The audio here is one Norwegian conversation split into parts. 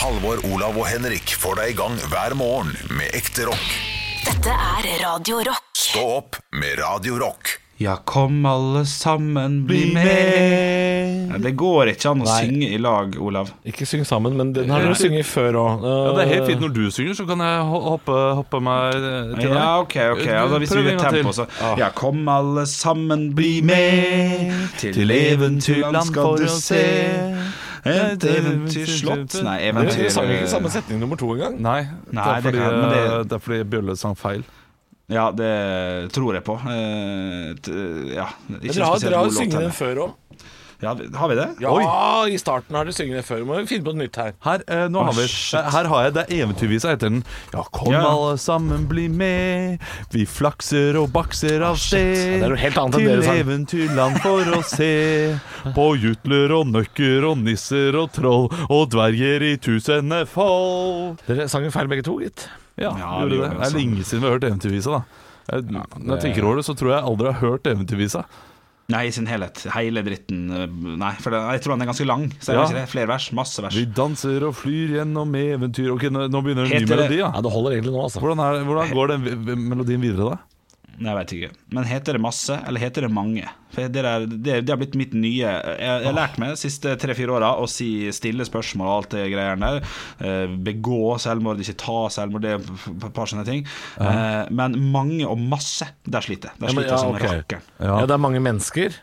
Halvor, Olav og Henrik får deg i gang hver morgen med ekte rock. Dette er Radio Rock. Stå opp med Radio Rock. Ja, kom alle sammen, bli med. Ja, det går ikke an å Nei. synge i lag, Olav. Ikke synge sammen, men den har du sunget før òg. Ja, det er helt fint når du synger, så kan jeg hoppe, hoppe meg til til Ja, ok, ok. Ja, da hvis vi tempo, til. så Ja, kom alle sammen, bli med. Til eventyrland skal du se. Et eventyrslott Nei, eventyr... Du sang ikke samme setning nummer to engang. Nei, Nei, det, er det fordi, kan- det- eh, det er fordi Bjølle sang feil. Ja, det tror jeg på. Eh, ja, ikke Dere har, låt dere har sunget den før òg. Ja, har vi det? Ja, i starten har dere sunget det før. Må vi finne på noe nytt her. Her, eh, nå har vi, her har jeg det eventyrvisa heter den. Ja, kom Ja. alle sammen, bli med. Vi flakser og bakser av sted. Ja, det er noe helt annet enn til dere sang. eventyrland for å se. På jutler og nøkker og nisser og troll og dverger i tusende fold. Dere sang jo feil begge to, gitt. Ja, Ja, gjorde det det. gjorde vi Det er lenge siden vi har hørt eventyrvisa, da. Jeg, når jeg tenker over det, så tror jeg aldri jeg har hørt eventyrvisa. Nei, i sin helhet. Hele dritten. eh, Nei, for det, jeg tror den er ganske lang. Så det Ja. ikke det? Flere vers? Masse vers. Vi danser og flyr gjennom eventyr Ok, nå, nå begynner en ny melodi, ja. Ja, Det holder egentlig nå, altså. Hvordan, er, hvordan går den melodien videre, da? Jeg vet ikke. Men heter det masse, eller heter det mange? For det, der, det, det har blitt mitt nye Jeg, jeg har lært meg de siste tre-fire åra å si stille spørsmål og alt det greiene der. Eh, begå selvmord, ikke ta selvmord, det er et par sånne ting. Eh, men mange og masse, der sliter jeg. Der sliter jeg som ja, ok. rakkeren. Ja, det er mange mennesker,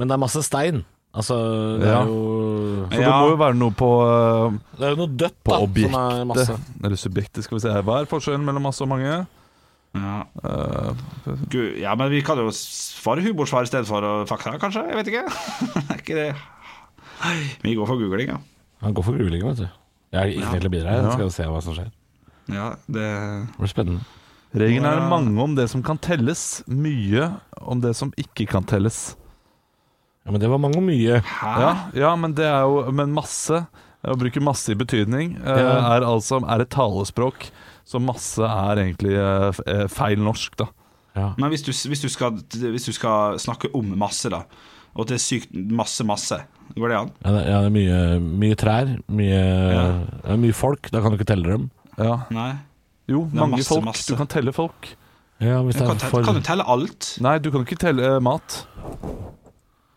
men det er masse stein. Altså, det Ja. er jo Så det Ja. må jo være noe på, uh, Det er jo noe dødt, på da, som er objektet. masse. Eller subjektet, skal vi se. Hva er forskjellen mellom masse og mange? Ja. Uh, Gud, ja, men vi kan jo svare humorsvar i stedet for fakta, kanskje? Jeg vet ikke. ikke det Vi går for googling, ja. Han går for googling, vet du. Jeg er ikke til å bidra. Jeg skal skal se hva som skjer. Ja, det Det blir spennende. regelen er mange om det som kan telles, mye om det som ikke kan telles. Ja, Men det var mange og mye. Hæ? Ja, ja men det er jo Men masse, å bruke masse i betydning, uh, er altså er et talespråk. Så masse er egentlig uh, eh, feil norsk, da. Ja. Men hvis du, hvis, du skal, hvis du skal snakke om masse, da, og det er sykt masse, masse, går det an? Ja, det, ja, det er mye, mye trær, mye, ja. mye folk. Da kan du ikke telle dem. Ja. Nei? Jo, mange masse, folk. masse. Du kan telle folk. Ja, hvis Kan, for kan du telle alt? Nei, du kan ikke telle uh, mat.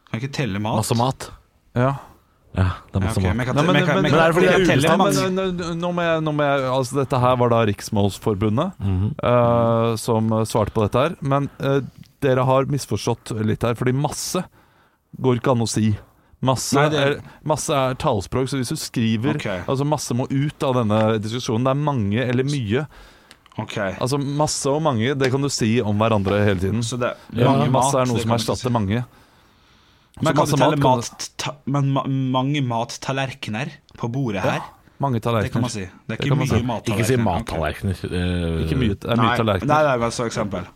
Kan ikke telle mat? masse mat. Ja. Ja, det er Ja, masse ok, mat. men men men jeg det er fordi jeg det kan er telle Ja, mange. men, nå- nå må jeg, nå må jeg, altså Dette her var da Riksmålsforbundet mm -hmm. uh, som svarte på dette her. Men uh, dere har misforstått litt her, fordi masse går ikke an å si. Masse, Nei, det- er, masse er talspråk, så hvis du skriver okay. Altså Masse må ut av denne diskusjonen. Det er mange eller mye. Okay. Altså Masse og mange, det kan du si om hverandre hele tiden. så det Ja, mange masse er noe som erstatter si. mange. Men kan masse du telle mat mat, ta, men ma, mange mattallerkener på bordet her? Ja, Mange Det kan tallerkener. man si. Det er ikke mye si. mattallerkener. Ikke si mattallerkener. Okay. Ikke mye, det er Nei, mye nei, tallerkener. nei, men så eksempel.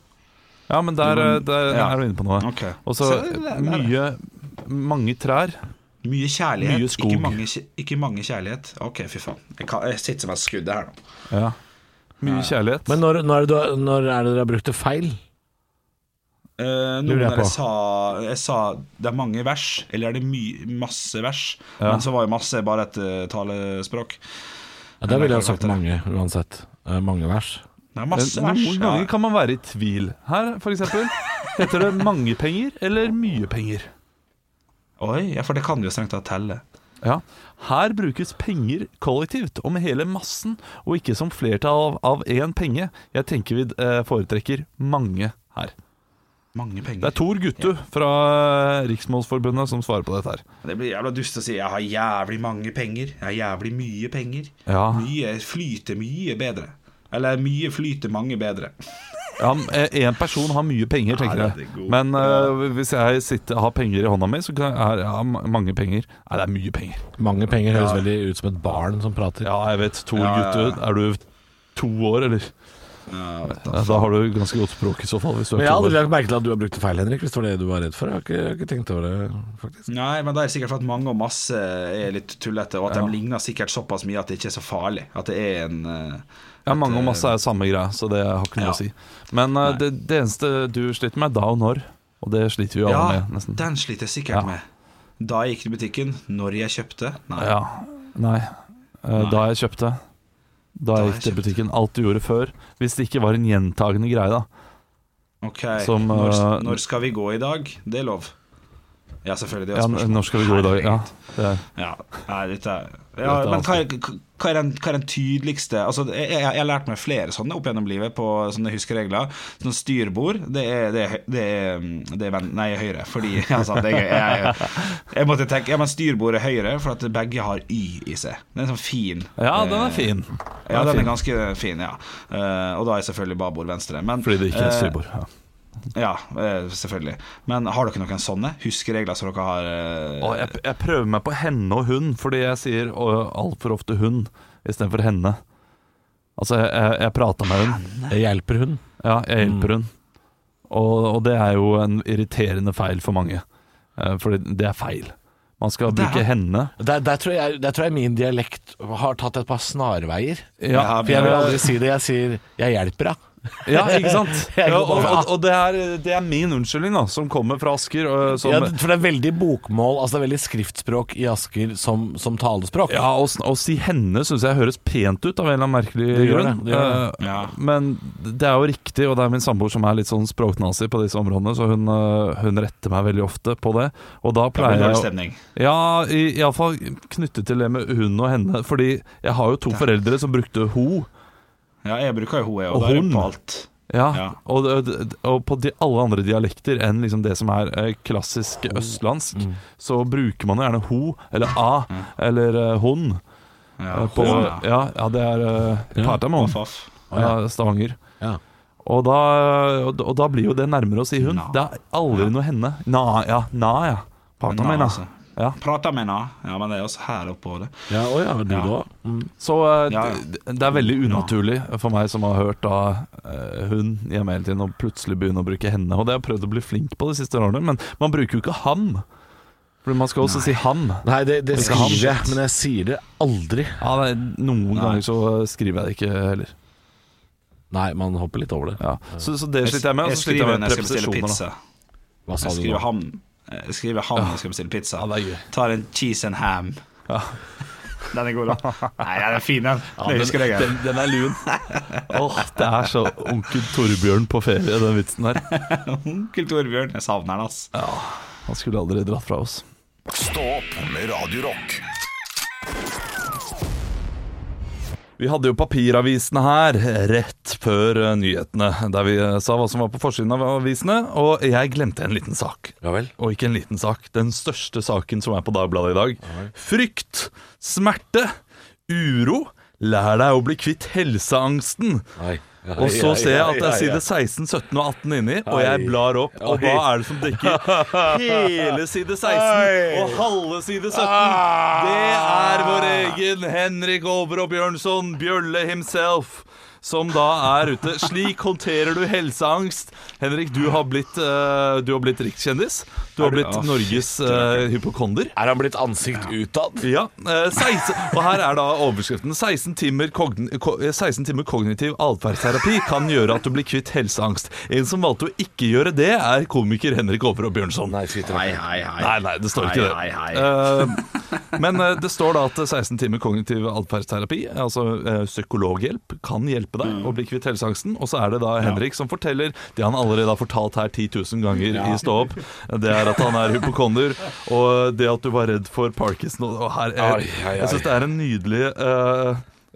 Ja, men der, eh, der Ja. er du inne på noe. Okay. Og så mye Mange trær. Mye kjærlighet, Mye skog. Ikke, mange, ikke mange kjærlighet. Ok, fy faen. Jeg, kan, jeg sitter som et skudd her nå. Ja. Mye kjærlighet. Men når, når, er det, du- når er det dere har brukt det feil? Eh, noen jeg jeg sa, jeg sa det er mange vers, eller er det my, masse vers? Ja. Men så var jo masse bare et uh, talespråk. Ja, Da ville jeg sagt mange, uansett. Uh, mange vers. Det er masse vers. Noen ganger kan man være i tvil. Her, for eksempel, heter det mange penger eller mye penger? Oi, ja, for det kan jo strengt tatt telle. Ja. Her brukes penger kollektivt, og med hele massen, og ikke som flertall av- én penge. Jeg tenker vi foretrekker mange her. Mange penger. Det er Tor Guttu fra eh, Riksmålsforbundet som svarer på dette her. Det blir jævla dust å si 'jeg har jævlig mange penger'. 'Jeg har jævlig mye penger'. Ja. Mye flyter mye bedre. Eller mye flyter mange bedre. Ja, Én person har mye penger, tenker jeg. er. Men uh, hvis jeg sitter, har penger i hånda mi, så kan jeg ja, mange penger. Nei, det er mye penger. Mange penger høres veldig ut som et barn som prater. Ja, jeg vet. Tor Ja, ja, Guttu, er du to år, eller? Ja, da har du ganske godt språk i så fall. Hvis du Men er jeg hadde lagt merke til at du har brukt det feil, Henrik, hvis det var det du var redd for. Jeg har ikke, jeg har ikke tenkt over det, faktisk. Nei, men det er sikkert for at mange og masse er litt tullete, og at Ja. de ligner sikkert såpass mye at det ikke er så farlig. At det er en uh, Ja, mange og masse er samme greia, så det har ikke noe Ja. å si. Men uh, det, det eneste du sliter med, er da og når. Og det sliter vi jo alle Ja, med, nesten. den sliter jeg sikkert Ja. med. Da jeg gikk til butikken, når jeg kjøpte Nei. Ja, nei. eh, da jeg kjøpte. Da jeg gikk til butikken. Alt du gjorde før. Hvis det ikke var en gjentagende greie, da. Ok, Som, når, eh, når skal vi gå i dag? Det er lov. Ja, selvfølgelig. Det er Ja, når skal vi gå i dag? Ja, det er. Ja, nei, dette er ja, Men hva er, hva, er den, hva er den tydeligste Altså, jeg, jeg, har lært meg flere sånne opp gjennom livet på sånne huskeregler. Sånn styrbord, det er, det er, det er, det Nei, høyre. Fordi altså, det er, jeg, jeg måtte tenke Ja, men styrbord er høyre, for at begge har Y i seg. Den er sånn fin. Ja, den er Eh, fin. Ja, den er ganske fin, ja. Eh, og da er selvfølgelig babord venstre. Men, Fordi det ikke er eh, styrbord. Ja. Ja, eh, selvfølgelig. Men har dere noen sånne huskeregler som dere har uh... Jeg, jeg prøver meg på henne og hun, fordi jeg sier altfor ofte hun istedenfor henne. Altså, jeg, jeg, jeg prata med hun. Jeg hjelper hun. Ja, jeg hjelper hun. Og, og det er jo en irriterende feil for mange. Eh, Fordi det er feil. Man skal bruke henne. Der, der, tror jeg, der tror jeg min dialekt har tatt et par snarveier. Ja, For jeg vil aldri si det. Jeg sier 'jeg hjelper', da. Ja ikke sant? Ja, og og, og det, er, det er min unnskyldning, da, som kommer fra Asker. Og, som, Ja, for det er veldig bokmål, altså det er veldig skriftspråk i Asker som, som talespråk. Ja, å, si henne syns jeg høres pent ut av en eller annen merkelig Det grunn. det, det. Eh, Ja. Men det er jo riktig, og det er min samboer som er litt sånn språknazi på disse områdene, så hun, eh, hun retter meg veldig ofte på det. Og da pleier jeg. Ja, i- iallfall knyttet til det med hun og henne. Fordi jeg har jo to foreldre som brukte ho. Ja, jeg bruker jo hun, jeg, og, Og er hun. på alt. Ja, Ja. Og, og på de, alle andre dialekter enn liksom det som er eh, klassisk østlandsk, Mm. så bruker man jo gjerne ho eller a eller uh, hon. Ja, eh, på, hun, ja. ja, ja, det er uh, Ja. Partamon. Stavanger. Ja. Og da, og, da- og da blir jo det nærmere å si hun. Na. Det er aldri noe henne. Na, ja. Na, ja. Parta Na, mi, na. altså. Ja. Prater med henne. Ja, men det er også her oppe på det. Ja, å ja, du Ja. da? Mm. Så eh, det, det er veldig unaturlig for meg som har hørt da eh, hun hjemme hele tiden, og plutselig begynne å bruke henne. Og det har jeg prøvd å bli flink på de siste årene, men man bruker jo ikke ham. For man skal også si ham. Nei, det, det han. skriver jeg, men jeg sier det aldri. Ja, det er, noen Nei. ganger så skriver jeg det ikke heller. Nei, man hopper litt over det. Ja. Så, så det sliter jeg med. Og så sliter skriver jeg med preposisjoner. Hva sa Jeg du skriver nå? ham skriver ham når jeg skal bestille pizza. Ja. Tar en cheese and ham. Ja. Den er god, da. Nei, den er fin, den. Ja, den, den, den er lun. Åh, det er så onkel Torbjørn på ferie, den vitsen der. Onkel Torbjørn. Jeg savner den, ass. Han skulle aldri dratt fra oss. Stå opp med Radio Vi hadde jo papiravisene her rett før eh, nyhetene, der vi eh, sa hva som var på forsiden av avisene, og jeg glemte en liten sak. Ja vel. Og ikke en liten sak, den største saken som er på Dagbladet i dag. Frykt, smerte, uro. Lær deg å bli kvitt helseangsten. Nei. Og så ser jeg at det er side 16, 17 og 18 inni, og jeg blar opp, og hva er det som dekker hele side 16 og halve side 17? Det er vår egen Henrik Over og Bjørnson, Bjølle himself, som da er ute. Slik håndterer du helseangst. Henrik, du har blitt, uh, du har blitt rikskjendis. Du har blitt Norges uh, hypokonder. Er han blitt ansikt utad? Ja, Uh, 16, og her er da overskriften 16 timer, kogn, ko, eh, 16 timer kognitiv atferdsterapi kan gjøre at du blir kvitt helseangst. En som valgte å ikke gjøre det, er komiker Henrik Over og Bjørnson. Nei, nei, Hei, hei, hei. Nei, nei, det står ikke det. Hei, hei, hei. Eh, men eh, det står da at 16 timer kognitiv atferdsterapi, altså eh, psykologhjelp, kan hjelpe deg å bli kvitt helseangsten. Og så er det da Henrik som forteller det han allerede har fortalt her 10 000 ganger i Stå opp. Det er at han er hypokonder, og det at du var redd for Parkinson. Og her, ai. Jeg syns det er en nydelig uh,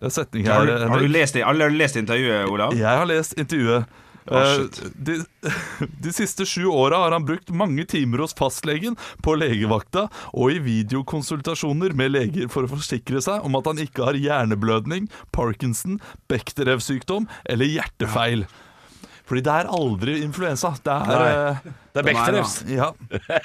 setning Har, her. du- har du lest, det- har lest intervjuet, Olav? Jeg har lest intervjuet. Eh, de, de siste sju åra har han brukt mange timer hos fastlegen, på legevakta og i videokonsultasjoner med leger for å forsikre seg om at han ikke har hjerneblødning, Parkinson, Bechterew-sykdom eller hjertefeil. Fordi det er aldri influensa. Det er Nei. Det er Bechdrevs. Ja.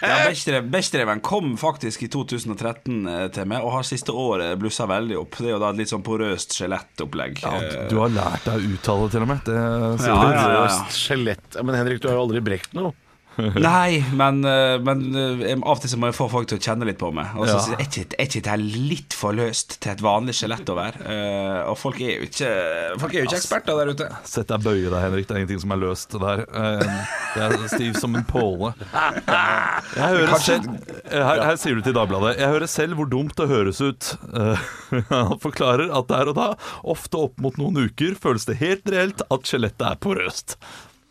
Ja, Bechdreven kom faktisk i 2013 eh, til meg, og har siste året blussa veldig opp. Det er jo da et litt sånn porøst skjelettopplegg. ja, Eh, du har lært deg å uttale til og med. Det ja, Ja, ja, ja. Skjelett. Men Henrik, du har jo aldri brekt noe. Nei, men, eh, men eh, av og til så må jeg få folk til å kjenne litt på meg. Og så Ja. er ikke, dette litt for løst til et vanlig skjelett å være? Eh, og folk er jo ikke Folk er jo ikke eksperter der ute. Sett deg bøye deg, Henrik. Det er ingenting som er løst der. Det er stiv som en påle. Jeg hører selv, her, her sier du til Dagbladet Jeg hører selv hvor dumt det høres ut. Han forklarer at der og da, ofte opp mot noen uker, føles det helt reelt at skjelettet er porøst.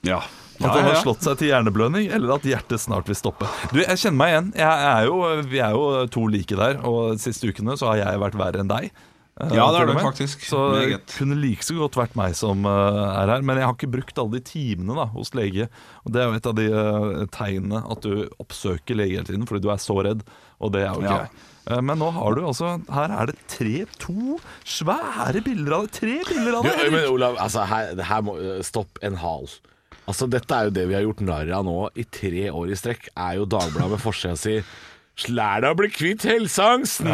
Ja. At han har slått seg til hjerneblødning, eller at hjertet snart vil stoppe. Du, Jeg kjenner meg igjen. Jeg er jo, vi er jo to like der, og de siste ukene så har jeg vært verre enn deg. eh, Ja, det er du faktisk. Så det kunne like så godt vært meg som eh, er her. Men jeg har ikke brukt alle de timene da, hos lege. Og Det er jo et av de eh, tegnene at du oppsøker lege hele tiden fordi du er så redd. Og det er jo ikke Ja. jeg. Men nå har du altså Her er det tre, to svære bilder av det. Tre bilder av deg det! Men Olav, altså, her, det her må Stopp en hal. Altså, dette er jo det vi har gjort narr av nå i tre år i strekk. Er jo Dagbladet med forsida si 'Slær deg å bli kvitt helseangsten'!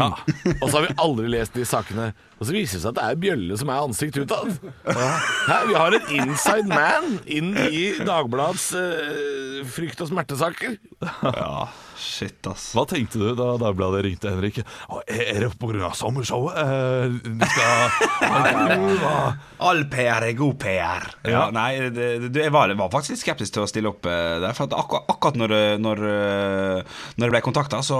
Og så har vi aldri lest de sakene. Og så viser det seg at det er Bjølle som er ansikt utad. Her, vi har en inside man inn i Dagbladets uh, frykt- og smertesaker. Ja, shit, ass. Hva tenkte du da Dagbladet ringte Henrik? Å, er det pga. sommershowet? Eh, du skal? All PR er god PR. Ja, Ja. nei, det, det, jeg var, jeg var faktisk litt skeptisk til å stille opp eh, der. For at akkurat, akkurat når, eh, når, eh, når jeg ble kontakta, så,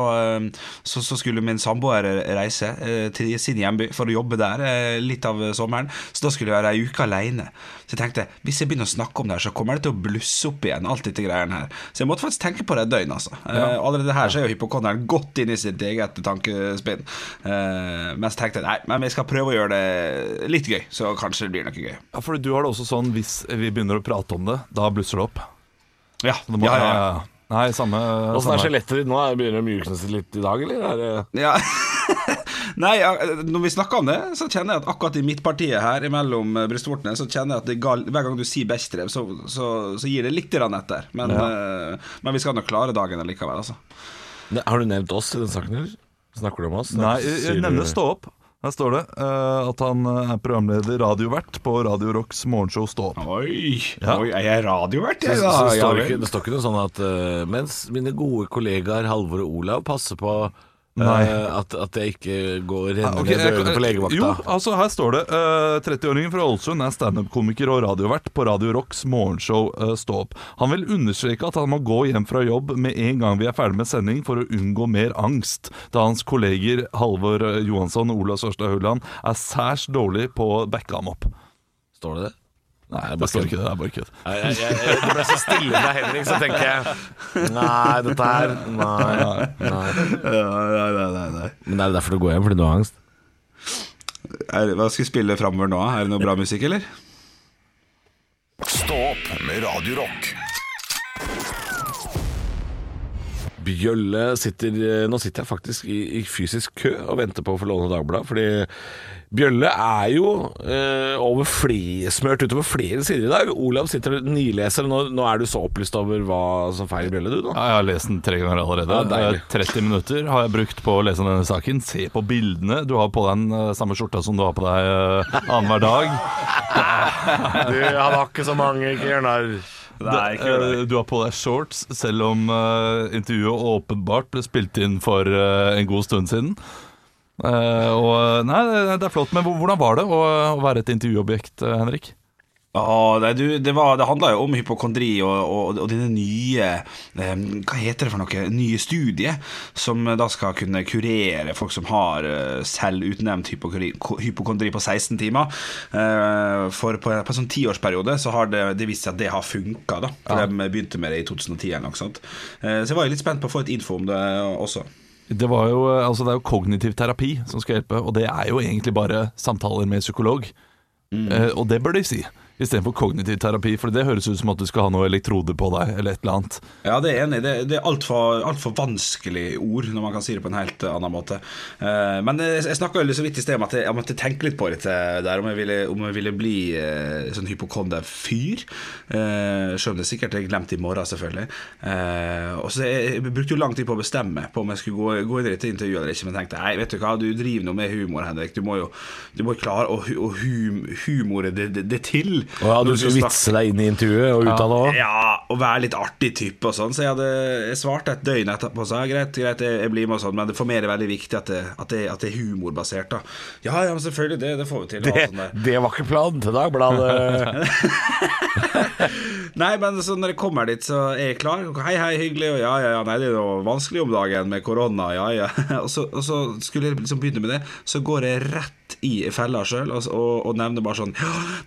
så, så skulle min samboer reise eh, til sin hjemby for å jobbe der litt av sommeren. Så da skulle jeg være ei uke aleine. Så jeg tenkte hvis jeg begynner å snakke om det her, så kommer det til å blusse opp igjen, alt dette greiene her. Så jeg måtte faktisk tenke på det et døgn, altså. Eh, allerede her så er jo hypokonderen godt inn i sitt eget tankespinn. Uh, mens jeg tenkte nei, men vi skal prøve å gjøre det litt gøy, så kanskje det blir noe gøy. Ja, for du har det også sånn hvis vi begynner å prate om det, da blusser det opp. Ja, Det må- ja, ja, ja. Nei, samme, Åssen er skjelettet ditt nå? Begynner det å mjukne seg litt i dag, eller? Er det Ja. Nei, når vi snakker om det, så kjenner jeg at akkurat i midtpartiet her imellom eh, brystvortene, så kjenner jeg at det gal, hver gang du sier Bechdrev, så, så, så gir det litt etter. Men, eh, men vi skal nok klare dagen likevel, altså. Ne- Har du nevnt oss i den saken, eller? Snakker du om oss? Nei, jeg nevner Stå opp. Her står det uh, at han er programleder radiovert på Radio Rocks morgenshow Stå opp. Oi, Ja. oi er jeg radiovert, Det, da? så, så, Ja, står det, ikke, det står ikke noe sånn at uh, mens mine gode kollegaer Halvor og Olav passer på eh, Nei. at, at jeg ikke går renner Ok, ned dørene på legevakta. Jo, altså her står det Uh, 30-åringen fra Ålesund er standup-komiker og radiovert på Radio Rocks morgenshow uh, Stå opp. Han vil understreke at han må gå hjem fra jobb med en gang vi er ferdig med sending for å unngå mer angst, da hans kolleger Halvor eh, Johansson og Ola Sørstad Hulland er særs dårlig på å backe ham opp. Står det det? Nei, det står ikke det. Det er bare kødd. Jeg, jeg, jeg, det ble så stille fra Henrik, så tenker jeg Nei, dette her Nei. nei. nei Men er det derfor du går hjem? Fordi du har angst? Er, hva skal vi spille framover nå? Er det noe bra musikk, eller? Stå opp med Radio Rock. Bjølle sitter eh, Nå sitter jeg faktisk i, i fysisk kø og venter på å få låne Dagbladet. Fordi Bjølle er jo eh, over flere, smørt utover flere sider i dag. Olav sitter og nileser. Nå, nå er du så opplyst over hva som feiler Bjølle, du nå. Ja, jeg har lest den tre ganger allerede. Ja, deilig. Eh, 30 minutter har jeg brukt på å lese denne saken. Se på bildene. Du har på deg den eh, samme skjorta som du har på deg uh, annenhver dag. Du, han har ikke så mange, ikke. Nei, Du har på deg shorts, selv om intervjuet åpenbart ble spilt inn for en god stund siden. Eh, og Nei, det, er flott. Men hvordan var det å, være et intervjuobjekt, eh, Henrik? Ah, nei, du, det, var, det handla jo om hypokondri og, og, og denne nye eh, Hva heter det for noe? Nye studiet som da skal kunne kurere folk som har eh, selvutnevnt hypokondri, hypokondri på 16 timer. Eh, for på, på en sånn tiårsperiode så har det, det vist seg at det har funka, Ja. De begynte med det i 2010 eller noe sånt. Eh, så jeg var litt spent på å få et info om det også. Det, var jo, altså det er jo kognitiv terapi som skal hjelpe, og det er jo egentlig bare samtaler med psykolog. Eh, og det bør de si, istedenfor kognitiv terapi, for det høres ut som at du skal ha noe elektrode på deg, eller et eller annet. Ja, det er enig. Det, det er altfor alt for vanskelig ord, når man kan si det på en helt annen måte. Uh, men jeg, jeg snakka så vidt i sted om at jeg, jeg måtte tenke litt på det der, om jeg ville, om jeg ville bli uh, sånn hypokonder-fyr. Uh, Selv om det sikkert er glemt i morgen, selvfølgelig. Eh, og så jeg, jeg brukte jo lang tid på å bestemme på om jeg skulle gå, gå inn i dette intervjuet eller ikke, men tenkte nei, vet du hva, du driver nå med humor, Henrik. Du må jo du må klare å, å hum, humore det, det, det til. Og ja, du skulle vitse deg inn i intervjuet og ut av det òg? ja, og være litt artig type og sånn. Så jeg, hadde, jeg svarte et døgn etterpå. og sa greit, greit, jeg, jeg blir med og sånn, men det for meg er det veldig viktig at det, at det, at det er humorbasert. da Ja, ja, men selvfølgelig, det, det får vi til. Det, sånn det var ikke planen til Dagbladet. Nei, men så når jeg kommer dit, så er jeg klar. Hei, hei, hyggelig. Og ja, ja, ja, nei, det er jo vanskelig om dagen med korona, ja, ja. Og så, og så skulle jeg liksom begynne med det, så går jeg rett i fella sjøl og, og, og nevner bare sånn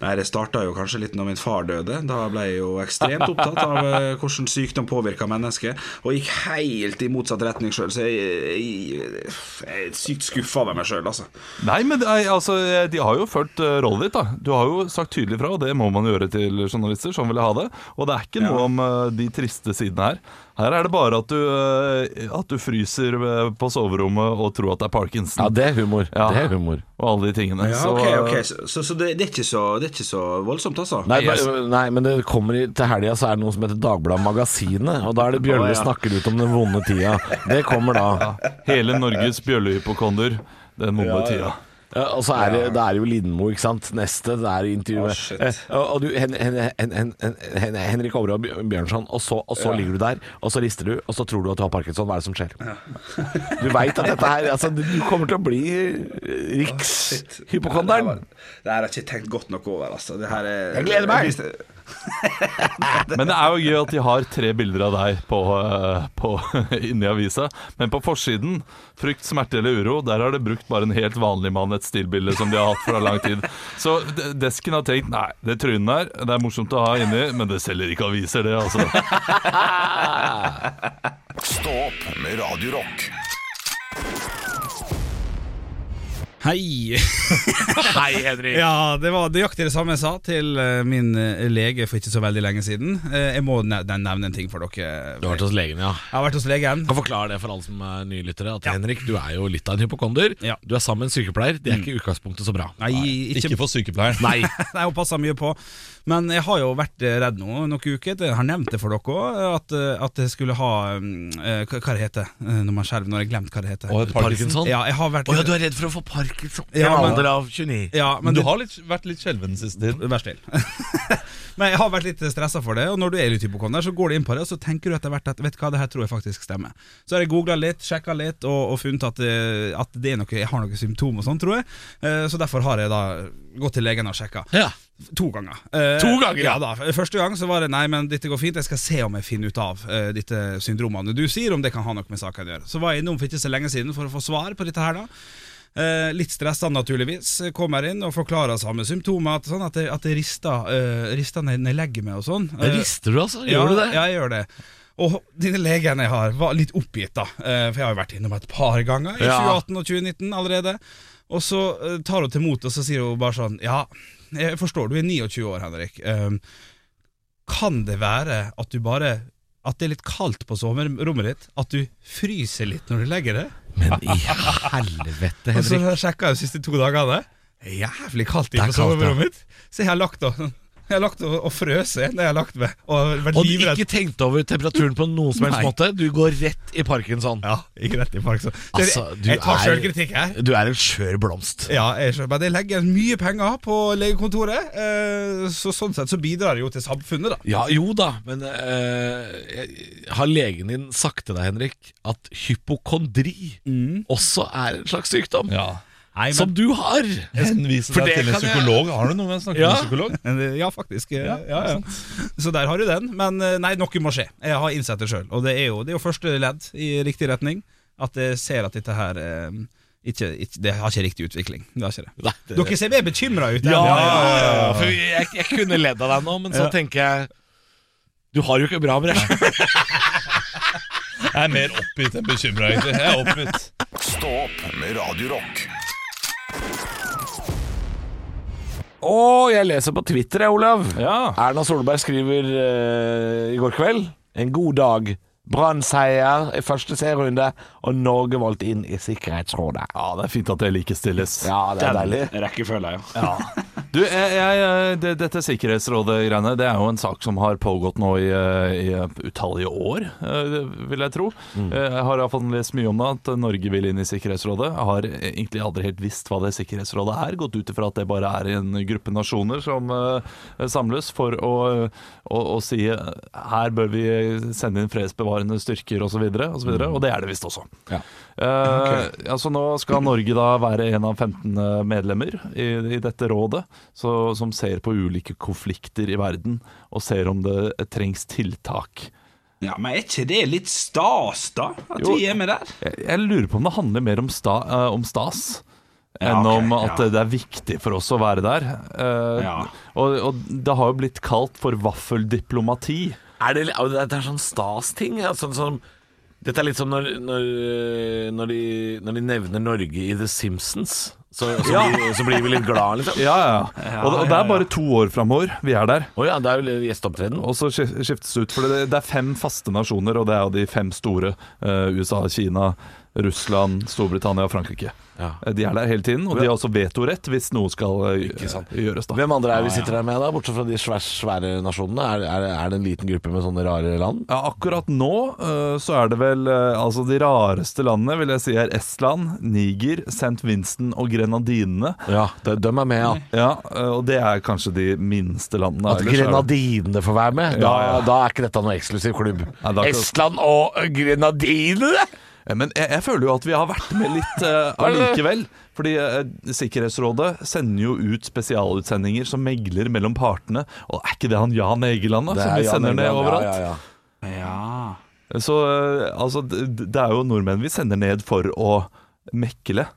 Nei, det starta jo kanskje litt når min far døde. Da ble jeg jo ekstremt opptatt av eh, hvordan sykdom påvirka mennesket, og gikk helt i motsatt retning sjøl. Så jeg, jeg, jeg er sykt skuffa over meg sjøl, altså. Nei, men altså, de har jo fulgt uh, rollen ditt. da Du har jo sagt tydelig fra, og det må man gjøre til journalister. Sånn vil jeg ha det. Og det er ikke noe om uh, de triste sidene her. Her er det bare at du, eh, at du fryser eh, på soverommet og tror at det er Parkinson. Ja, det er humor. Ja. Det er humor. Og alle de tingene. Ja, okay, ok, eh, ok Så, så, så det, det, er ikke så, det er ikke så voldsomt, altså? Nei, men- nei, men det kommer i, til helga så er det noe som heter Dagbladet Magasinet, og da er det Bjølle ja. snakker ut om den vonde tida. Det kommer da. Hele Norges bjøllehypokonder den vonde tida. Og så er det, det er jo Lindmo, ikke sant. Neste, det er intervjuet. Oh. Eh, og, du, hen, hen, hen, hen, hen, Henrik Overhaug Bjørnson, og så, og så ligger du der, og så rister du, og så tror du at du har parkinson. Hva er det som skjer? Du veit at dette her altså, Du du kommer til å bli rikshypokonderen. Oh, det her har jeg ikke tenkt godt nok over. Altså. Det her er, Jeg gleder meg. Men det er jo gøy at de har tre bilder av deg på, på, inni avisa. Men på forsiden, frykt, smerte eller uro, der har de brukt bare en helt vanlig mann, et stillbilde som de har hatt fra lang tid. Så desken har tenkt nei, det trynet der, det er morsomt å ha inni, men det selger ikke aviser, det, altså. Stå opp med Radio Rock. Hei! Hei, Henrik. Ja, det var nøyaktig det samme jeg sa til eh, min eh, lege for ikke så veldig lenge siden. Eh, Jeg må nevne en ting for dere. Du har vært hos legen, ja. Jeg har vært hos legen. kan forklare det for alle som er nye lyttere. At Henrik, du er jo litt av en hypokonder. Ja. Du er sammen med en sykepleier. Det er ikke i utgangspunktet så bra. Nei, ikke, Ikke for sykepleieren. Nei. Nei, hun passer mye på. Men jeg har jo vært eh, redd nå noen uker. Jeg har nevnt det for dere òg, at, eh, at jeg skulle ha eh, Hva det heter når man skjelver? Når jeg glemt hva det heter. Og Parkinson. Ja, jeg har vært Å ja, du er redd for å få parkinson i Ja, en men- alder av 29. ja, Men men du det- har litt, vært litt skjelven sist tid. Vær still. Men jeg har vært litt stressa for det, og når du er litt hypokonder, så går du inn på det, og så tenker du etter hvert at vet du hva, det her tror jeg faktisk stemmer. Så har jeg googla litt, sjekka litt, og, og funnet at, at det er noe, jeg har noen symptomer og sånn, tror jeg. Eh, Så derfor har jeg da gått til legen og sjekka. Ja. To ganger. Eh, To ganger, ja. ja. da Første gang så var det nei, men dette går fint, jeg skal se om jeg finner ut av uh, dette syndromene du sier, om det kan ha noe med saken å gjøre. Så var jeg innom for ikke så lenge siden for å få svar på dette her, da. Eh, litt stressa, naturligvis. Kommer inn og forklarer samme symptomer. At, sånn at jeg, at jeg rister, uh, rister når jeg legger meg og sånn. Eh, Rister du, altså? ja, Gjør du det? Ja, jeg gjør det. Og denne legen jeg har, var litt oppgitt, da. Eh, For jeg har jo vært innom et par ganger i Ja. 2018 og 2019 allerede. Og så eh, tar hun til mot, og så sier hun bare sånn Ja, jeg forstår, du er 29 år, Henrik. Um, kan det være at du bare At det er litt kaldt på soverommet ditt? At du fryser litt når du legger det? Men i helvete, Henrik. Og så sjekka jeg de siste to dagene. Det er Jævlig kaldt inne på soverommet mitt. Så jeg har lagt og, jeg har lagt og, og frøset når jeg har lagt meg. Og Og du ikke tenkt over temperaturen på noen som helst måte? Du går rett i parkinson. Ja, ikke rett i park. Så. Altså, du jeg tar sjøl kritikk her. Du er en skjør blomst. Ja, jeg, men jeg legger mye penger på legekontoret, eh, så sånn sett så bidrar det jo til samfunnet, da. Ja, jo da, men eh, har legen din sagt til deg, Henrik, at hypokondri også er en slags sykdom? Ja. Nei, Som du har! Henvise vise deg til en psykolog. jeg-. Har du noen gang snakket Ja. med en psykolog? Eh, Ja, faktisk. eh, Ja, ja, Så der har du den. Men eh, nei, noe må skje. Jeg har innsett det sjøl. Og det er, jo, det er jo første ledd i riktig retning. At jeg ser at dette her eh, ikke, ikke, Det har ikke riktig utvikling. Det har ikke det. Nei, det- Dere ser mer bekymra ut. Ja, ja, ja, ja. For jeg, jeg kunne ledd av deg nå, men så Ja. tenker jeg Du har jo ikke bra med det. Jeg er mer oppgitt enn bekymra, egentlig. Jeg er oppgitt. Stå opp med Radio Rock. Å, jeg leser på Twitter, jeg, Olav. Ja. Erna Solberg skriver eh, i går kveld En god dag. Brann-seier i første serierunde, og Norge valgt inn i Sikkerhetsrådet. ja, det er fint at det likestilles. Ja, det er deilig. Den rekkefølga, ja. Du, jeg, jeg, det, Dette Sikkerhetsrådet-greiene Det er jo en sak som har pågått nå i, eh, i utallige år, eh, vil jeg tro. Mm. Eh, Jeg har iallfall lest mye om det, at Norge vil inn i Sikkerhetsrådet. Jeg har egentlig aldri helt visst hva det Sikkerhetsrådet er. Gått ut ifra at det bare er en gruppe nasjoner som samles for å, å, å si her bør vi sende inn fredsbevarende styrker osv. Og, så videre, og det er det visst også. Ja. Eh, altså nå skal Norge da være en av 15 medlemmer i, i dette rådet, så, som ser på ulike konflikter i verden og ser om det trengs tiltak. Ja, Men er ikke det litt stas, da? At Jo. vi er med der? Jeg, jeg lurer på om det handler mer om, sta, uh, om stas Ja, enn om at ja. det er viktig for oss å være der. Uh, Ja. og, og det har jo blitt kalt for vaffeldiplomati. Er det, det er sånn stas-ting? Ja, sånn som dette er litt som når, når, når, de, når de nevner Norge i The Simpsons. Så, så, blir, så blir vi litt glad, liksom. Ja, ja. Og, og det er bare to år framover vi er der. Oh, ja, det er jo gjesteopptreden. Og så skiftes det ut, for det, det er fem faste nasjoner, og det er jo de fem store. Uh, USA, Kina, Russland, Storbritannia og Frankrike. Ja. Eh, De er der hele tiden, og de har også vetorett hvis noe skal eh, gjøres. da Hvem andre er vi sitter her med, da? Bortsett fra de svære, svære nasjonene. Er, er, er det en liten gruppe med sånne rare land? Ja, akkurat nå uh, så er det vel uh, Altså de rareste landene vil jeg si er Estland, Niger, St. Vincent og Grenadinene. Ja, de, de er med, ja. Ja, uh, Og det er kanskje de minste landene. At Ellers Grenadinene får være med, da, Ja, ja. da er ikke dette noe eksklusiv klubb. Nei, Estland og Grenadinene! Eh, Men jeg, jeg føler jo at vi har vært med litt uh, allikevel. Fordi uh, Sikkerhetsrådet sender jo ut spesialutsendinger som megler mellom partene. Og er ikke det han Jan Egeland da, som vi Jan sender ned overalt? Ja, ja, ja. Ja. Så uh, altså, det, det er jo nordmenn vi sender ned for å mekle.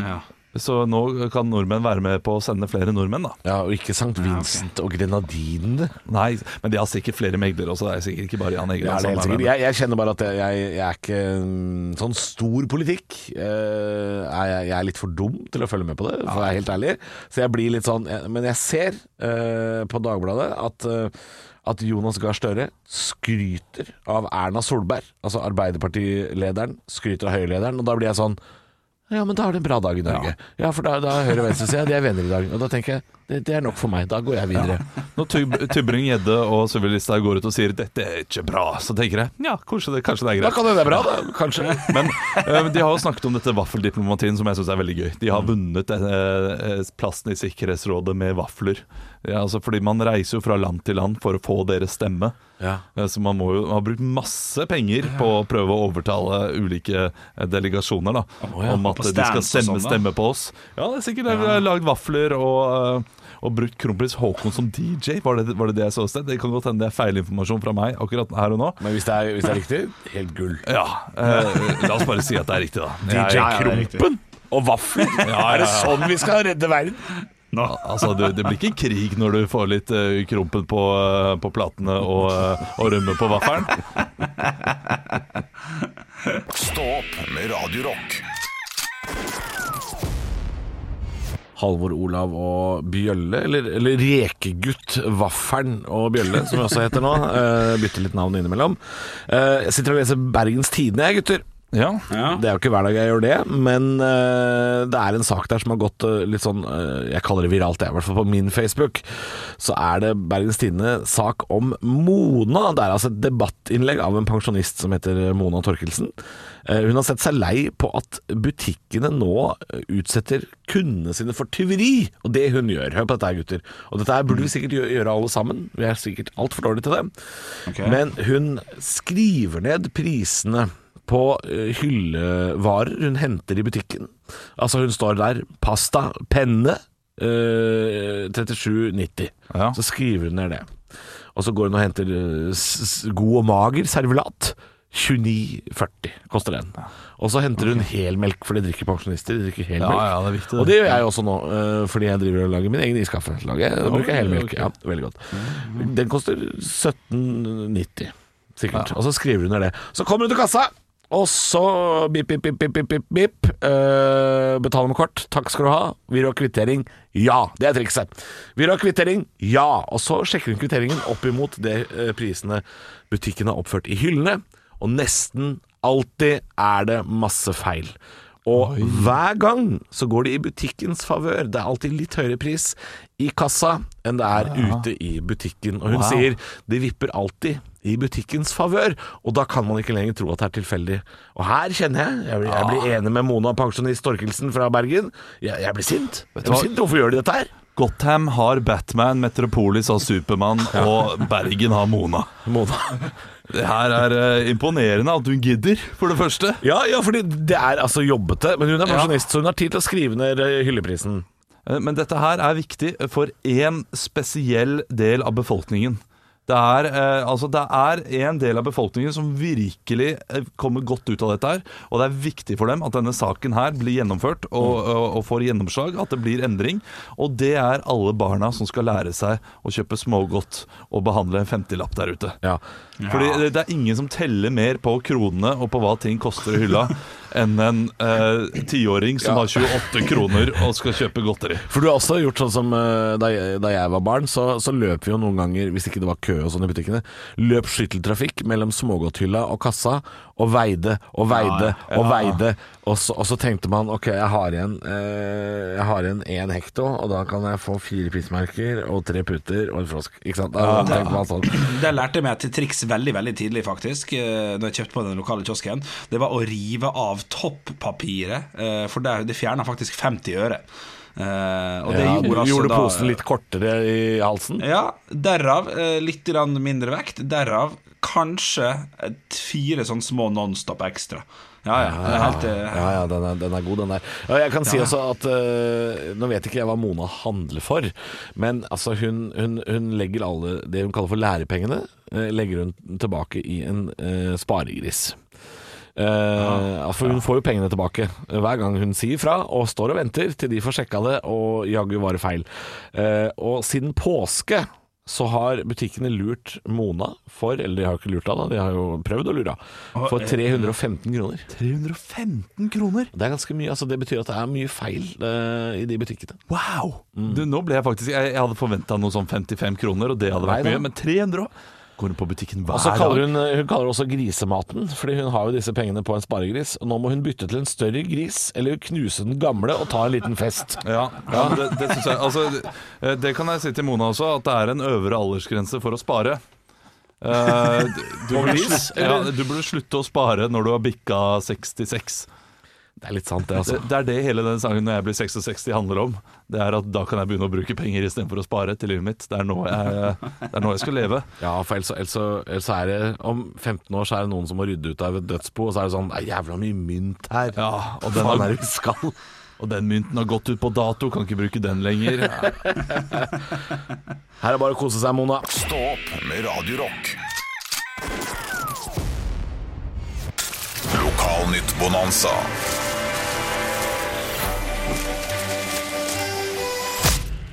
ja. Så nå kan nordmenn være med på å sende flere nordmenn, da. Ja, og ikke St. Vincent og Grenadinene. Nei, men de har sikkert flere meglere også. Det er sikkert ikke bare Jan Det Egeland. det er sikkert. Jeg, jeg kjenner bare at jeg, jeg, er ikke mm, sånn stor politikk. eh, jeg, jeg er litt for dum til å følge med på det, for å være helt ærlig. Så jeg blir litt sånn Men jeg ser eh, på Dagbladet at eh, at Jonas Gahr Støre skryter av Erna Solberg, altså Arbeiderpartilederen, skryter av Høyre-lederen, og da blir jeg sånn ja, men da er det en bra dag i Norge. Ja, for da, da er høyre- og venstresida de er venner i dag. Og da tenker jeg det, det er nok for meg. Da går jeg videre. Når Tyb- Tybring-Gjedde og Sylvi Listhaug går ut og sier 'dette er ikke bra', så tenker jeg ja, kanskje det, kanskje det er Da kan det være bra, da. Kanskje. Men eh, de har jo snakket om dette vaffeldiplomatien, som jeg syns er veldig gøy. De har vunnet eh, plassen i Sikkerhetsrådet med vafler. Ja, altså fordi man reiser jo fra land til land for å få deres stemme. Ja. Så man må jo ha brukt masse penger på å prøve å overtale ulike delegasjoner da, ja. om at de skal stemme, sånn, stemme på oss. Ja, det er sikkert ja. lagd vafler og, og brukt kronprins Haakon som DJ. Var det, var det det jeg så sted? Det kan godt hende det er feilinformasjon fra meg akkurat her og nå. Men hvis det er, hvis det er riktig, helt gull. Ja, eh, La oss bare si at det er riktig, da. DJ Ja, ja, ja. Krompen og vafler. Er det sånn vi skal redde verden? Altså, det, det blir ikke krig når du får litt uh, krumpen på, uh, på platene og, uh, og rømme på vaffelen. Stå opp med Radio Halvor Olav og Bjølle, eller, eller Rekegutt Vaffelen og Bjølle, som vi også heter nå. Uh, bytter litt navn innimellom. Uh, jeg sitter og leser Bergens Tidende, jeg, gutter. Ja. Det er jo ikke hver dag jeg gjør det, men uh, det er en sak der som har gått uh, litt sånn uh, Jeg kaller det viralt, jeg, i hvert fall på min Facebook. Så er det Bergens Tidende sak om Mona. Det er altså et debattinnlegg av en pensjonist som heter Mona Torkelsen. Eh, hun har sett seg lei på at butikkene nå utsetter kundene sine for tyveri. Og det hun gjør. Hør på dette her, gutter. Og dette her burde vi sikkert gjøre alle sammen. Vi er sikkert altfor dårlige til det. Okay. Men hun skriver ned prisene på eh, hyllevarer hun henter i butikken. Altså hun står der pasta, penne, eh, 37,90. Ja. Så skriver hun ned det. Og så går hun og henter eh, god og mager servelat. 29,40 koster den. Og så henter hun helmelk, for det drikker pensjonister. De drikker Ja, helmelk. ja, det er viktig. Og det gjør jeg også nå, eh, fordi jeg driver og lager min egen iskaffe. Lager jeg, bruker jeg helmelk. Okay. Ja, veldig godt. Den koster 17,90 sikkert. Og så skriver hun ned det. Så kommer hun til kassa, og så bip, bip, bip, bip, bip, bip, Uh, betale betaler med kort. Takk skal du ha. Vil du ha kvittering? Ja. Det er trikset. Vil du ha kvittering? Ja. Og så sjekker hun kvitteringen opp imot det uh, prisene butikken har oppført i hyllene, og nesten alltid er det masse feil. Og hver gang så går det i butikkens favør. Det er alltid litt høyere pris i kassa enn det er ute i butikken. Og hun Wow. sier det vipper alltid i butikkens favør, og da kan man ikke lenger tro at det er tilfeldig. Og her kjenner jeg Jeg blir, jeg blir enig med Mona, pensjonist Torkelsen fra Bergen. Jeg, jeg blir sint. Jeg blir sint. Hvorfor gjør de dette her? Gotham har Batman, Metropolis har Supermann, og Bergen har Mona. Mona. Det her er eh, imponerende at hun gidder, for det første. Ja, ja, fordi det er altså jobbete. Men hun er pensjonist, så hun har tid til å skrive ned eh, hylleprisen. Eh, Men dette her er viktig for én spesiell del av befolkningen. Det er, eh, altså det er en del av befolkningen som virkelig eh, kommer godt ut av dette her. Og det er viktig for dem at denne saken her blir gjennomført og, og, og får gjennomslag. At det blir endring. Og det er alle barna som skal lære seg å kjøpe smågodt og behandle en 50-lapp der ute. Ja. Fordi det, det er ingen som teller mer på kronene og på hva ting koster i hylla, enn en eh, tiåring som har 28 kroner og skal kjøpe godteri. For du har også gjort sånn som eh, da jeg, da jeg var barn, så, så løp vi jo noen ganger, hvis ikke det var kø og sånn i butikkene, løp skytteltrafikk mellom smågodthylla og kassa, og veide og veide og veide. Og så, og så tenkte man ok, jeg har igjen eh, Jeg har igjen én hekto, og da kan jeg få fire prismerker og tre puter og en frosk. Ikke sant? Da ja, man sånn. Det lærte jeg meg til triks veldig veldig tidlig, faktisk. Når Da jeg kjøpte på den lokale kiosken. Det var å rive av toppapiret, eh, for det, det fjerna faktisk 50 øre. Uh, Og det gjorde altså gjorde da posen litt kortere i halsen. Ja, derav uh, litt mindre vekt. Derav kanskje fire sånn små Nonstop ekstra. Ja, ja. ja, Helt, eh, Ja, ja, den er, den er god, den der. Jeg kan si også at uh, Nå vet ikke jeg hva Mona handler for, men altså hun, hun, hun legger alle det hun kaller for lærepengene, uh, legger hun tilbake i en uh, sparegris. Eh, for hun får jo pengene tilbake hver gang hun sier fra, og står og venter til de får sjekka det, og jaggu var det feil. Og siden påske så har butikkene lurt Mona for Eller de har jo ikke lurt henne, de har jo prøvd å lure henne. For 315 kroner. 315 kroner? Det er ganske mye. altså Det betyr at det er mye feil uh, i de butikkene. Wow! Du, nå ble jeg faktisk Jeg, jeg hadde forventa noe sånn 55 kroner, og det hadde vært Nei mye. Men 300 òg? Går hun på butikken hver Og så kaller dag? hun, hun kaller det også grisematen, fordi hun har jo disse pengene på en sparegris. Og nå må hun bytte til en større gris, eller knuse den gamle og ta en liten fest. Ja, ja det, det synes jeg Altså, det, det kan jeg si til Mona også, at det er en øvre aldersgrense for å spare. Uh, du, du, burde slutte, ja, du burde slutte å spare når du har bikka 66. Det er litt sant, det, Det, altså. det er det hele den sangen 'Når jeg blir 66' handler om. Det er at Da kan jeg begynne å bruke penger istedenfor å spare til livet mitt. Det er nå jeg, det er nå jeg skal leve. Ja, for ellers, ellers, ellers er det Om 15 år så er det noen som må rydde ut av et dødsbo, og så er det sånn Det er jævla mye mynt her. Ja, og den, faen er det vi skal? og den mynten har gått ut på dato, kan ikke bruke den lenger. Her er bare å kose seg, Mona. Stå opp med Radio Rock.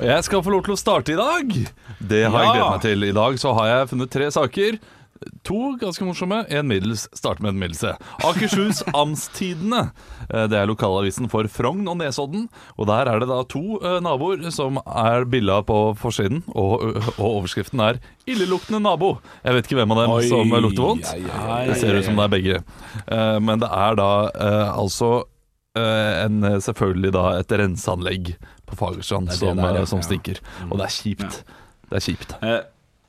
Jeg skal få lov til å starte i dag. Det har jeg gledet meg til. I dag så har jeg funnet tre saker. To ganske morsomme, en middels. Start med en middels. Akershus Amstidene. Eh, Det er lokalavisen for Frogn og Nesodden. Og der er det da to eh, naboer som er bilda på forsiden. Og, og overskriften er 'Illeluktende nabo'. Jeg vet ikke hvem av dem Oi, som lukter vondt. ai, ai, Det ser ut som det er begge. Eh, Men det er da eh, altså eh, en, selvfølgelig da et renseanlegg på Fagerstrand som, der, ja. eh, som stinker. Og det er kjipt. Det er kjipt. Eh,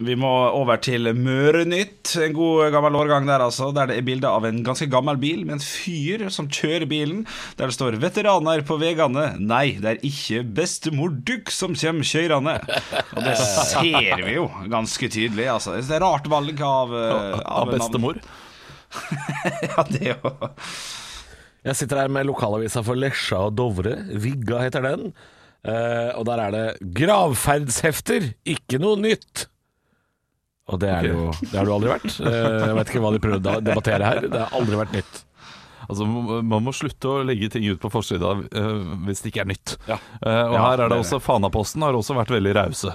Vi må over til Mørenytt. En god gammel årgang der, altså. Der det er bilde av en ganske gammel bil med en fyr som kjører bilen. Der det står 'Veteraner på vegane'. Nei, det er ikke bestemor Dukk som kommer kjørende. Og det ser vi jo ganske tydelig. Altså. Det er rart valg av, av, Av bestemor. Ja, det er jo Jeg sitter her med lokalavisa for Lesja og Dovre. Vigga heter den. Eh, og der er det 'Gravferdshefter, ikke noe nytt'. Og det er jo Det har du aldri vært. Eh, jeg vet ikke hva de prøvde å debattere her. Det har aldri vært nytt. Altså, Man må slutte å legge ting ut på forsida eh, hvis det ikke er nytt. Ja. Eh, og her er det også Fanaposten har også vært veldig rause.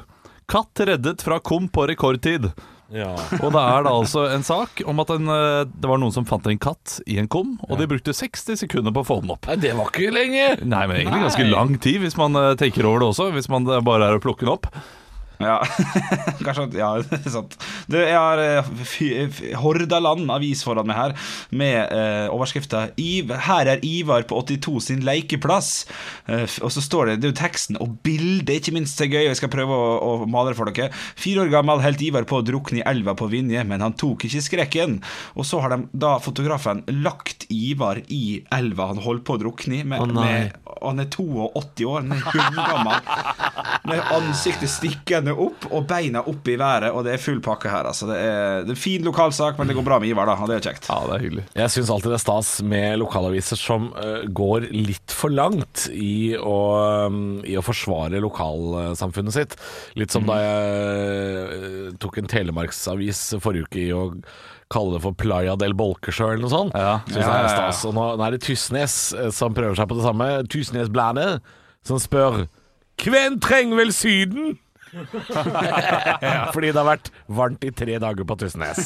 Katt reddet fra kom på rekordtid. Ja. Og det er da altså en sak om at en, eh, det var noen som fant en katt i en kum, og de brukte 60 sekunder på å få den opp. Nei, det var ikke lenge. Nei, men egentlig ganske lang tid hvis man eh, tenker over det også. Hvis man eh, bare er å plukke den opp. Ja, kanskje Ja, sant. Du, jeg har eh, Hordaland avis foran meg her, med eh, overskrifta 'Her er Ivar på 82 sin lekeplass'. Eh, og så står det, det er jo teksten og bildet, ikke minst er gøy, jeg skal prøve å, å male det for dere. Fire år gammel holdt Ivar på å drukne i elva på Vinje, men han tok ikke skrekken. Og så har de da fotografen lagt Ivar i elva han holdt på å drukne i. Med, oh, med, han er 82 år, han er hundgammel. Med ansiktet stikkende opp og beina opp i været, og det er full pakke her. Altså. Det, er, det er fin lokalsak, men det går bra med Ivar, da. Og det er kjekt. Ja, det er hyggelig. Jeg syns alltid det er stas med lokalaviser som uh, går litt for langt i å, um, i å forsvare lokalsamfunnet sitt. Litt som da jeg uh, tok en telemarksavis forrige uke i å kalle det for Playa del Bolkesjø eller noe sånt. Ja. Synes Ja, ja, er ja. stas. Og nå, nå er det Tysnes eh, som prøver seg på det samme. Tysnesbladet som spør Hvem trenger vel Syden? Fordi det har vært varmt i tre dager på Tysnes.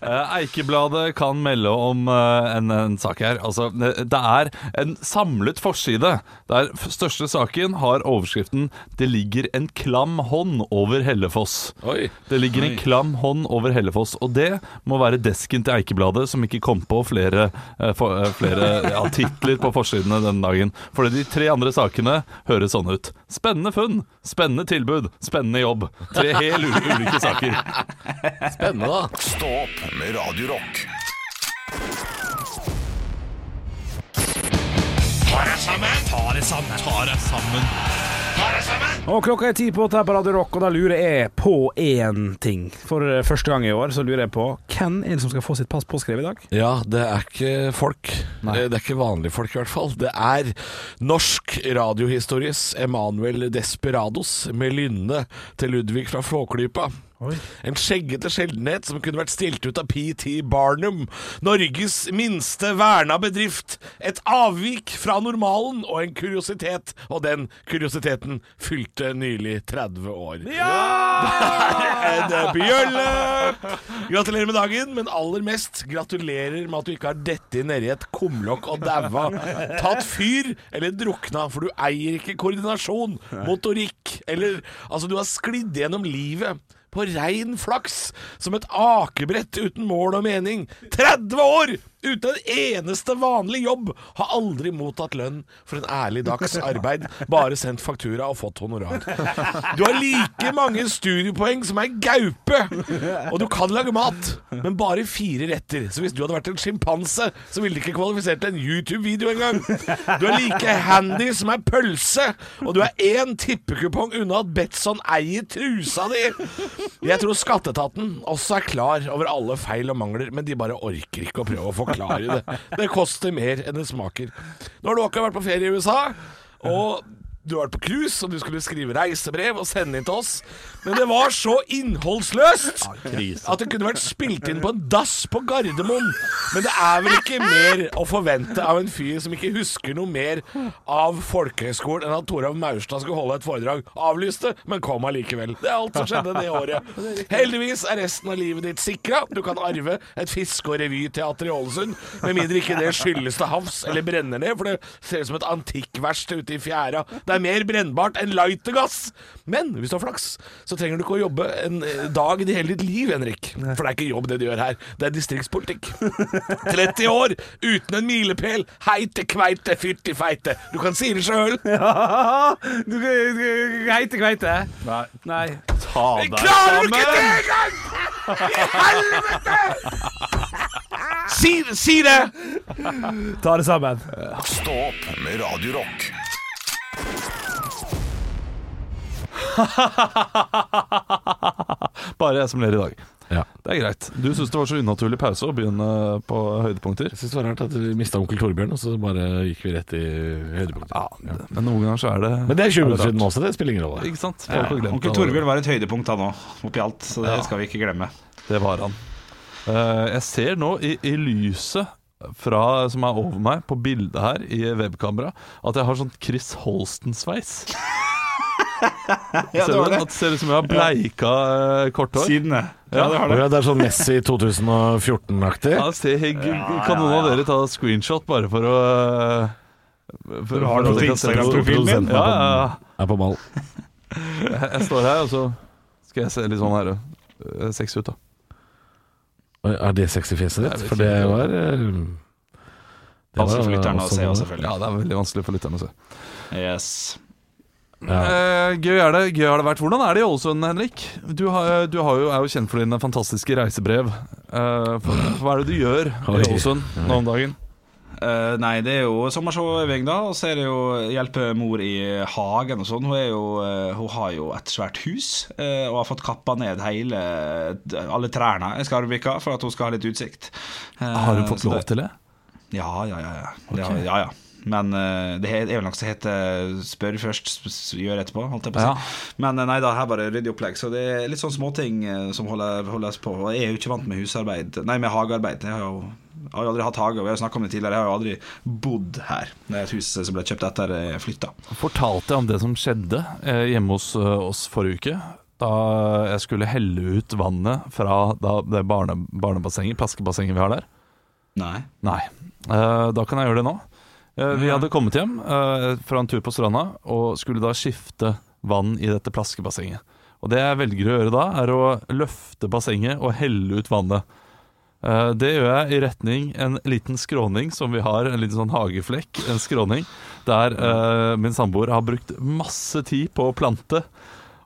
Eh, Eikebladet kan melde om eh, en, en sak her. Altså, det, er en samlet forside. Der største saken har overskriften 'Det ligger en klam hånd over Hellefoss'. Oi. Det ligger en klam hånd over Hellefoss, og det må være desken til Eikebladet som ikke kom på flere, eh, flere ja, titler på forsidene denne dagen. For de tre andre sakene høres sånn ut. Spennende funn, spennende tilbud, spennende jobb. Tre helt ulike saker. Spennende, da. Stå opp med Radio sammen! Og klokka er ti på åtte her på Radio Rock, og da lurer jeg på én ting. For eh, første gang i år så lurer jeg på hvem er det som skal få sitt pass påskrevet i dag? Ja, det er ikke folk. Nei. Det er ikke vanlige folk, i hvert fall. Det er norsk radiohistories Emanuel Desperados med lynne til Ludvig fra Flåklypa. En skjeggete sjeldenhet som kunne vært stilt ut av PT Barnum. Norges minste verna bedrift. Et avvik fra normalen og en kuriositet. Og den kuriositeten fylte nylig 30 år. En bjølle! Gratulerer med dagen, men aller mest gratulerer med at du ikke har dette nedi et kumlokk og daua. Tatt fyr eller drukna, for du eier ikke koordinasjon, motorikk eller Altså, du har sklidd gjennom livet på rein flaks, som et akebrett uten mål og mening. 30 år uten en eneste vanlig jobb! Har aldri mottatt lønn for en ærlig dags arbeid, bare sendt faktura og fått honorar. Du har like mange studiepoeng som ei gaupe, og du kan lage mat, men bare fire retter. Så hvis du hadde vært en sjimpanse, så ville du ikke kvalifisert til en YouTube-video engang. Du er like handy som ei pølse, og du er én tippekupong unna at Betson eier trusa di. Jeg tror skatteetaten også er klar over alle feil og mangler, men de bare orker ikke å prøve å forklare det. Det koster mer enn det smaker. Nå har du akkurat vært på ferie i USA, og du har vært på cruise, og du skulle skrive reisebrev og sende inn til oss. Men det var så innholdsløst at det kunne vært spilt inn på en dass på Gardermoen. Men det er vel ikke mer å forvente av en fyr som ikke husker noe mer av folkehøyskolen enn at Torhaug Maurstad skulle holde et foredrag. Avlyste, men kom allikevel. Det er alt som skjedde det året. Heldigvis er resten av livet ditt sikra. Du kan arve et fiske- og revyteater i Ålesund, med mindre ikke det skyldes til havs eller brenner ned, for det ser ut som et antikkverksted ute i fjæra. Det er mer brennbart enn lightergass. Men hvis du har flaks, så trenger du ikke å jobbe en eh, dag i hele ditt liv, Henrik. For det er ikke jobb det du gjør her. Det er distriktspolitikk. 30 år uten en milepæl. Heite kveite, fytti feite. Du kan si det sjøl. Ja, du heiter kveite? Nei. Nei. Ta deg Klarer du ikke det sammen! engang?! I helvete! Si, det, si det! Ta det sammen. Stå opp med Radio Rock. Bare jeg som ler i dag. Ja. Det er greit. Du syns det var så unaturlig pause å begynne på høydepunkter? Jeg syns det var rart at vi mista onkel Torbjørn, og så bare gikk vi rett i høydepunkter. Ja, men noen ganger så er det Men det er 20 minutter siden også, det spiller ingen rolle. Ikke sant? Folk har glemt Onkel. Torbjørn var et høydepunkt han òg, oppi alt, så det Ja. skal vi ikke glemme. Det var han. Eh, jeg ser nå i, i lyset fra, som er over meg på bildet her i webkamera, at jeg har sånn Chris Holsten-sveis. Ja, ser du? At det ser ut som jeg har bleika ja. kort hår. Sidene. Ja, det har det. det er sånn Messi 2014-aktig. Ja, se, jeg, kan noen av dere ta screenshot bare for å for, for, Du har noe til? Instagram-profilen? Ja, ja. Er på ball. Jeg, jeg står her, og så skal jeg se litt sånn her uh, sexy ut, da. Er det sexy fjeset ditt? For det var eh, Vanskelig for lytterne å se, selvfølgelig. Ja, det er veldig vanskelig for lytterne å se. Yes. Ja. Eh, gøy, er det, gøy har det vært. Hvordan er det i Ålesund, Henrik? Du, har, du har jo, er jo kjent for dine fantastiske reisebrev. Eh, for, hva er det du gjør i. Ålesund nå om dagen? Uh, nei, det er jo sommersjåøving, da. Og så er det jo hjelpe mor i hagen og sånn. Hun, uh, hun har jo et svært hus uh, og har fått kappa ned hele alle trærne i Skarvvika for at hun skal ha litt utsikt. Har hun fått lov det- til det? Ja, ja, ja. ja. Det har- ja, ja. Men eh, det er vel noe som heter 'spør først, gjør etterpå'. Holdt jeg på å si. Ja. Men eh, nei da, her bare ryddig opplegg. Så det er litt sånn småting eh, som holder, holdes på. Og jeg er jo ikke vant med husarbeid Nei, med hagearbeid. Jeg har jo, jeg har jo aldri hatt hage, og vi har jo snakka om det tidligere. Jeg har jo aldri bodd her. Det er et hus som ble kjøpt etter jeg flytta. Fortalte jeg om det som skjedde eh, hjemme hos eh, oss forrige uke. Da jeg skulle helle ut vannet fra da, det barne, barnebassenget, plaskebassenget vi har der. Nei. Nei. Eh, da kan jeg gjøre det nå. Eh, vi hadde kommet hjem eh, fra en tur på stranda og skulle da skifte vann i dette plaskebassenget. Og det jeg velger å gjøre da, er å løfte bassenget og helle ut vannet. Eh, det gjør jeg i retning en liten skråning som vi har, en liten sånn hageflekk, en skråning, der min samboer har brukt masse tid på å plante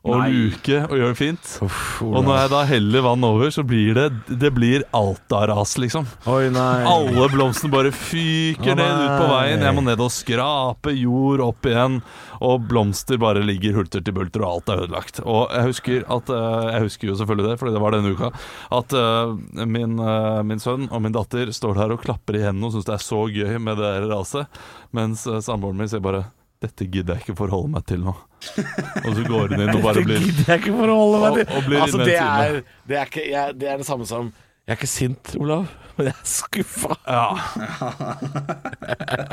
og Nei. luke og gjøre det fint. Uff, Og når jeg da heller vann over, så blir det Det blir Alta-ras, liksom. Oi, nei. Alle blomstene bare fyker ned ut på veien. Jeg må ned og skrape jord opp igjen. Og blomster bare ligger hulter til bulter, og alt er ødelagt. Og jeg husker at eh, Jeg husker jo selvfølgelig det, fordi det var denne uka. At eh, min, eh, min sønn og min datter står der og klapper i hendene og syns det er så gøy med det raset. Mens samboeren min sier bare dette gidder jeg ikke forholde meg til nå. Og så går hun inn og bare Det Dette gidder jeg ikke forholde meg til. og og altså, det, er, det, er ikke, jeg, det er det samme som Jeg er ikke sint, Olav, men jeg er skuffa. Ja.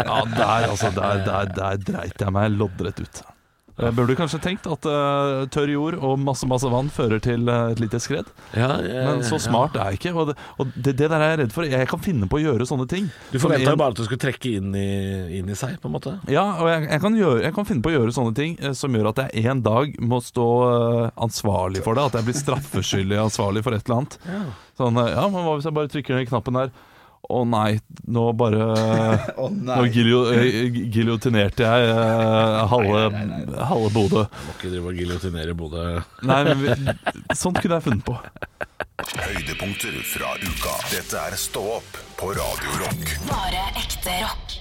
ja der, altså. Der, der, der dreit jeg meg loddrett ut. Jeg burde kanskje tenkt at uh, tørr jord og masse masse vann fører til uh, et lite skred. Ja, ja, Men så smart er jeg ikke. Og, det, og det, det der er jeg redd for. Jeg kan finne på å gjøre sånne ting. Du forventa jo bare at du skulle trekke inn i, inn i seg, på en måte. Ja, og jeg, jeg, kan gjøre, jeg kan finne på å gjøre sånne ting uh, som gjør at jeg en dag må stå eh, ansvarlig for det. At jeg blir straffeskyldig ansvarlig for et eller annet. Sånn, eh, ja, men hva hvis jeg bare trykker den knappen der? Å nei, nå bare Å Nå giljo, eh, giljotinerte jeg eh, halve, halve Bodø. Må ikke drive og giljotinere Bodø. Nei, men vi, sånt kunne jeg funnet på. Høydepunkter fra uka. Dette er Stå opp på Radio Rock. Bare ekte rock.